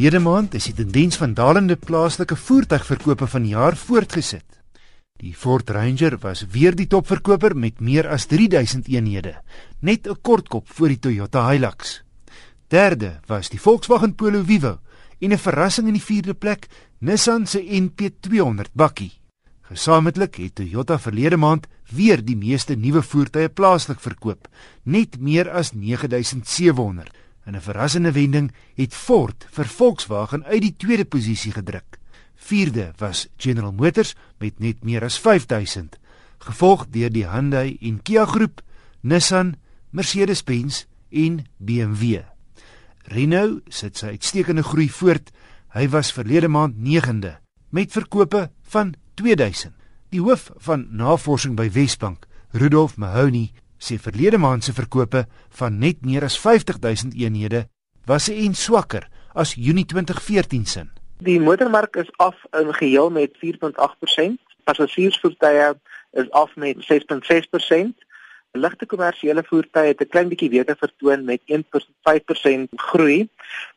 Verlede maand is die tendens van dalende plaaslike voertuigverkope van die jaar voortgesit. Die Ford Ranger was weer die topverkoper met meer as 3000 eenhede, net 'n kortkop voor die Toyota Hilux. Derde was die Volkswagen Polo Vivo en 'n verrassing in die vierde plek, Nissan se NP200 bakkie. Gesamentlik het Toyota verlede maand weer die meeste nuwe voertuie plaaslik verkoop, net meer as 9700. In 'n verrassende wending het Ford vir Volkswagen uit die tweede posisie gedruk. Vierde was General Motors met net meer as 5000, gevolg deur die Hyundai en Kia groep, Nissan, Mercedes-Benz en BMW. Renault sit sy uitstekende groei voort. Hy was verlede maand 9de met verkope van 2000. Die hoof van navorsing by Wesbank, Rudolf Mahoney, sê verlede maand se verkope van net meer as 50000 eenhede was en swakker as Junie 2014 se. Die motormark is af in geheel met 4.8%, passasiersvoertuie is af met 6.6%. Ligte kommersiële voertuie het 'n klein bietjie beter vertoon met 1.5% groei,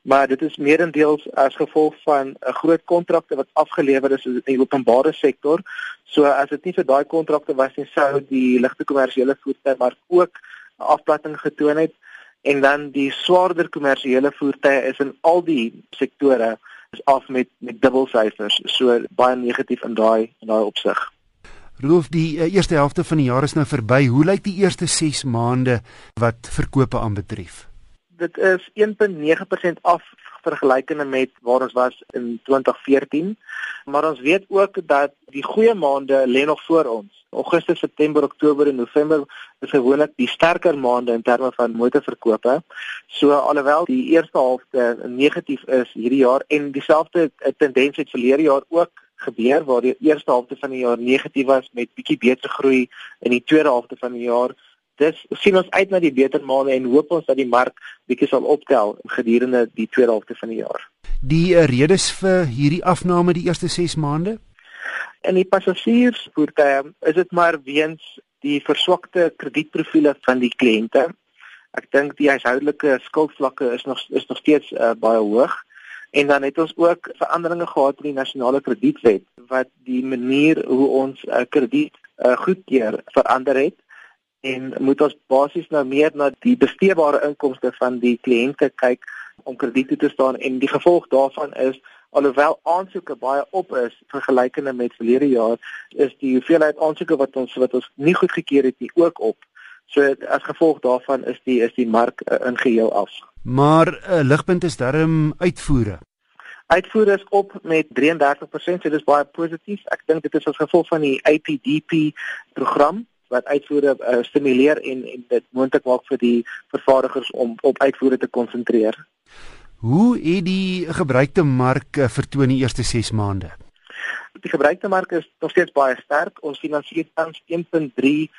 maar dit is meerendeels as gevolg van 'n groot kontrakte wat afgelewer is in die openbare sektor. So as dit nie vir daai kontrakte was nie, sou die ligte kommersiële voertuie maar ook 'n afplatting getoon het en dan die swaarder kommersiële voertuie is in al die sektore is af met met dubbelsyfers. So baie negatief in daai in daai opsig. Rudolf, die uh, eerste helfte van die jaar is nou verby. Hoe lyk die eerste 6 maande wat verkope aanbetref? Dit is 1.9% af vergelykende met waar ons was in 2014. Maar ons weet ook dat die goeie maande lê nog voor ons. Augustus, September, Oktober en November is gewoonlik die sterker maande in terme van motorverkope. So alhoewel die eerste helfte negatief is hierdie jaar en dieselfde tendens het verlede jaar ook gebeur waar die eerste helfte van die jaar negatief was met bietjie beter groei in die tweede helfte van die jaar. Dis sien ons uit na die beter maande en hoop ons dat die mark bietjie sal optel gedurende die tweede helfte van die jaar. Die uh, redes vir hierdie afname die eerste 6 maande? In die passasiersvoertuie is dit maar weens die verswakte kredietprofiele van die kliënte. Ek dink die huishoudelike skuldvlakke is nog is nog steeds uh, baie hoog. En dan het ons ook veranderinge gehad in die nasionale kredietwet wat die manier hoe ons uh, krediet uh, goedkeur verander het en moet ons basies nou meer na die besteedbare inkomste van die kliënte kyk om krediet te staan en die gevolg daarvan is alhoewel aansoeke baie op is vergelykende met verlede jaar is die hoeveelheid aansoeke wat ons wat ons nie goedgekeur het nie ook op. So as gevolg daarvan is die is die mark uh, in geheel af. Maar 'n uh, ligpunt is darm uitvoere. Uitvoere is op met 33%, so dis baie positief. Ek dink dit is as gevolg van die APDP program wat uitvoere uh, stimuleer en en dit moontlik maak vir die vervaardigers om op uitvoere te konsentreer. Hoe het die gebruikte mark uh, vertoon die eerste 6 maande? Die gebruikte mark is nog steeds baie sterk. Ons finansier tans 1.3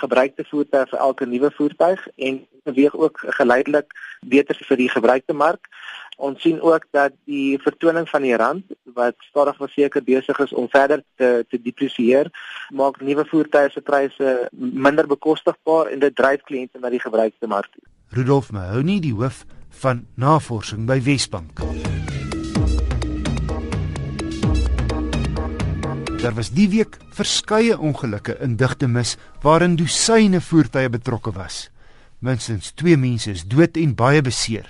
gebruikte voertuie vir elke nuwe voertuig en beweeg ook geleidelik beter vir die gebruikte mark. Ons sien ook dat die vertoning van die rand wat stadig maar seker besig is om verder te te depresieer, maak nuwe voertuie se pryse minder bekostigbaar en dit dryf kliënte na die gebruikte mark toe. Rudolf Mahoney, die hoof van navorsing by Wesbank. Daar was die week verskeie ongelukke in digte mis waarin dosyne voertuie betrokke was. Minstens 2 mense is dood en baie beseer.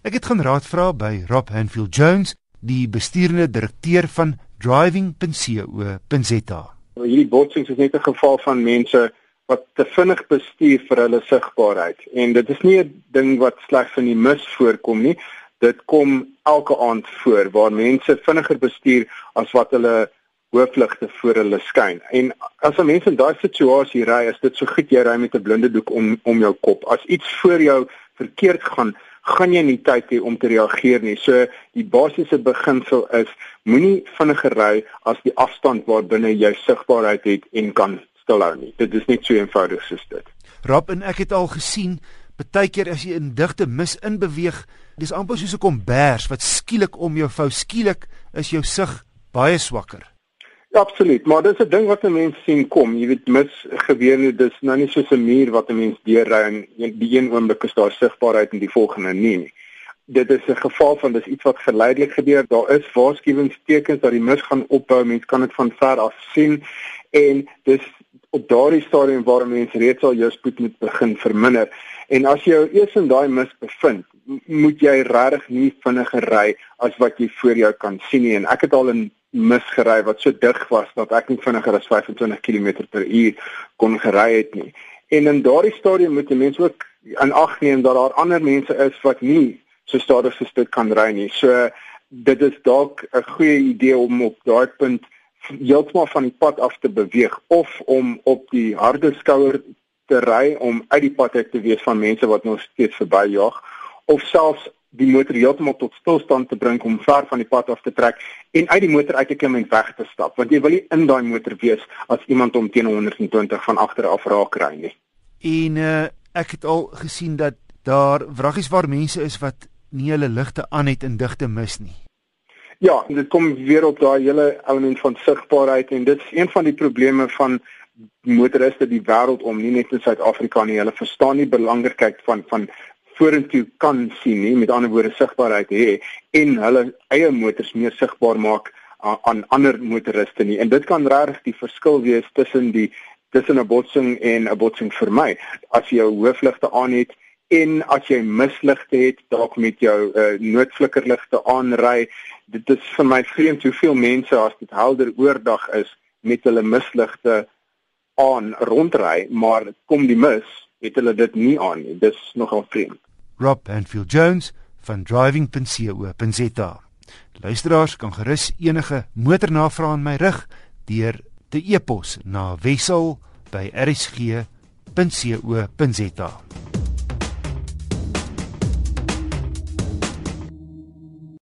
Ek het gaan raad vra by Rob Hanfield Jones, die bestuurende direkteur van driving.co.za. Hierdie botsings is net 'n geval van mense wat te vinnig bestuur vir hulle sigbaarheid en dit is nie 'n ding wat slegs in die mis voorkom nie. Dit kom elke aand voor waar mense vinniger bestuur as wat hulle hoofligte voor hulle skyn. En as 'n mens in daai situasie ry, is dit so goed jy ry met 'n blinde doek om om jou kop. As iets voor jou verkeerd gaan, gaan jy nie tyd hê om te reageer nie. So die basiese beginsel is moenie vinniger ry as die afstand waarbinne jy sigbaarheid het en kan stilhou nie. Dit is net so eenvoudig soos dit. Rob en ek het al gesien baie keer as jy in digte mis in beweeg, dis amper soos 'n kombers wat skielik om jou vou skielik is jou sig baie swakker. Absoluut, maar dis 'n ding wat 'n mens sien kom. Jy weet mis gebeur nie, dis nou nie soos 'n muur wat 'n mens deurry en die een oomblik is daar sigbaarheid en die volgende nie dit is 'n geval van dis iets wat geleidelik gebeur. Daar is waarskuwingstekens dat die mis gaan ophou. Mense kan dit van ver af sien en dis op daardie stadium waar mense reeds al jou spoed moet begin verminder. En as jy jou eers in daai mis bevind, moet jy regtig nie vinniger ry as wat jy voor jou kan sien nie. En ek het al in mis gery wat so dig was dat ek nie vinniger as 25 km/h kon gery het nie. En in daardie stadium moet jy mense ook aan ag neem dat daar ander mense is wat nie so stadig soos dit kan ry nie. So dit is dalk 'n goeie idee om op daai punt heeltemal van die pad af te beweeg of om op die harde skouer te ry om uit die pad uit te wees van mense wat nog steeds verbyjag of selfs die motor heeltemal tot stilstand te bring om ver van die pad af te trek en uit die motor uit te klim en weg te stap want jy wil nie in daai motor wees as iemand om teen 120 van agter af raak ry nie. En uh, ek het al gesien dat daar wraggies waar mense is wat nie hulle ligte aan het in digte mis nie. Ja, dit kom weer op daai hele element van sigbaarheid en dit is een van die probleme van motoriste die wêreld om nie net in Suid-Afrika nie. Hulle verstaan nie belangrikheid van van vorentoe kan sien nie, met ander woorde sigbaarheid hê en hulle eie motors meer sigbaar maak aan, aan ander motoriste nie. En dit kan regtig die verskil wees tussen die tussen 'n botsing en 'n botsing vir my. As jy jou hoofligte aan het en as jy misligte het dalk met jou uh, noodflikkerligte aanry dit is vir my vreemd hoeveel mense as dit helder oordag is met hulle misligte aan rondry maar kom die mis het hulle dit nie aan nie dis nogal vreemd Rob Anfield Jones van driving.co.za Luisteraars kan gerus enige motornavrae aan my rig deur te e-pos na wissel by rsg.co.za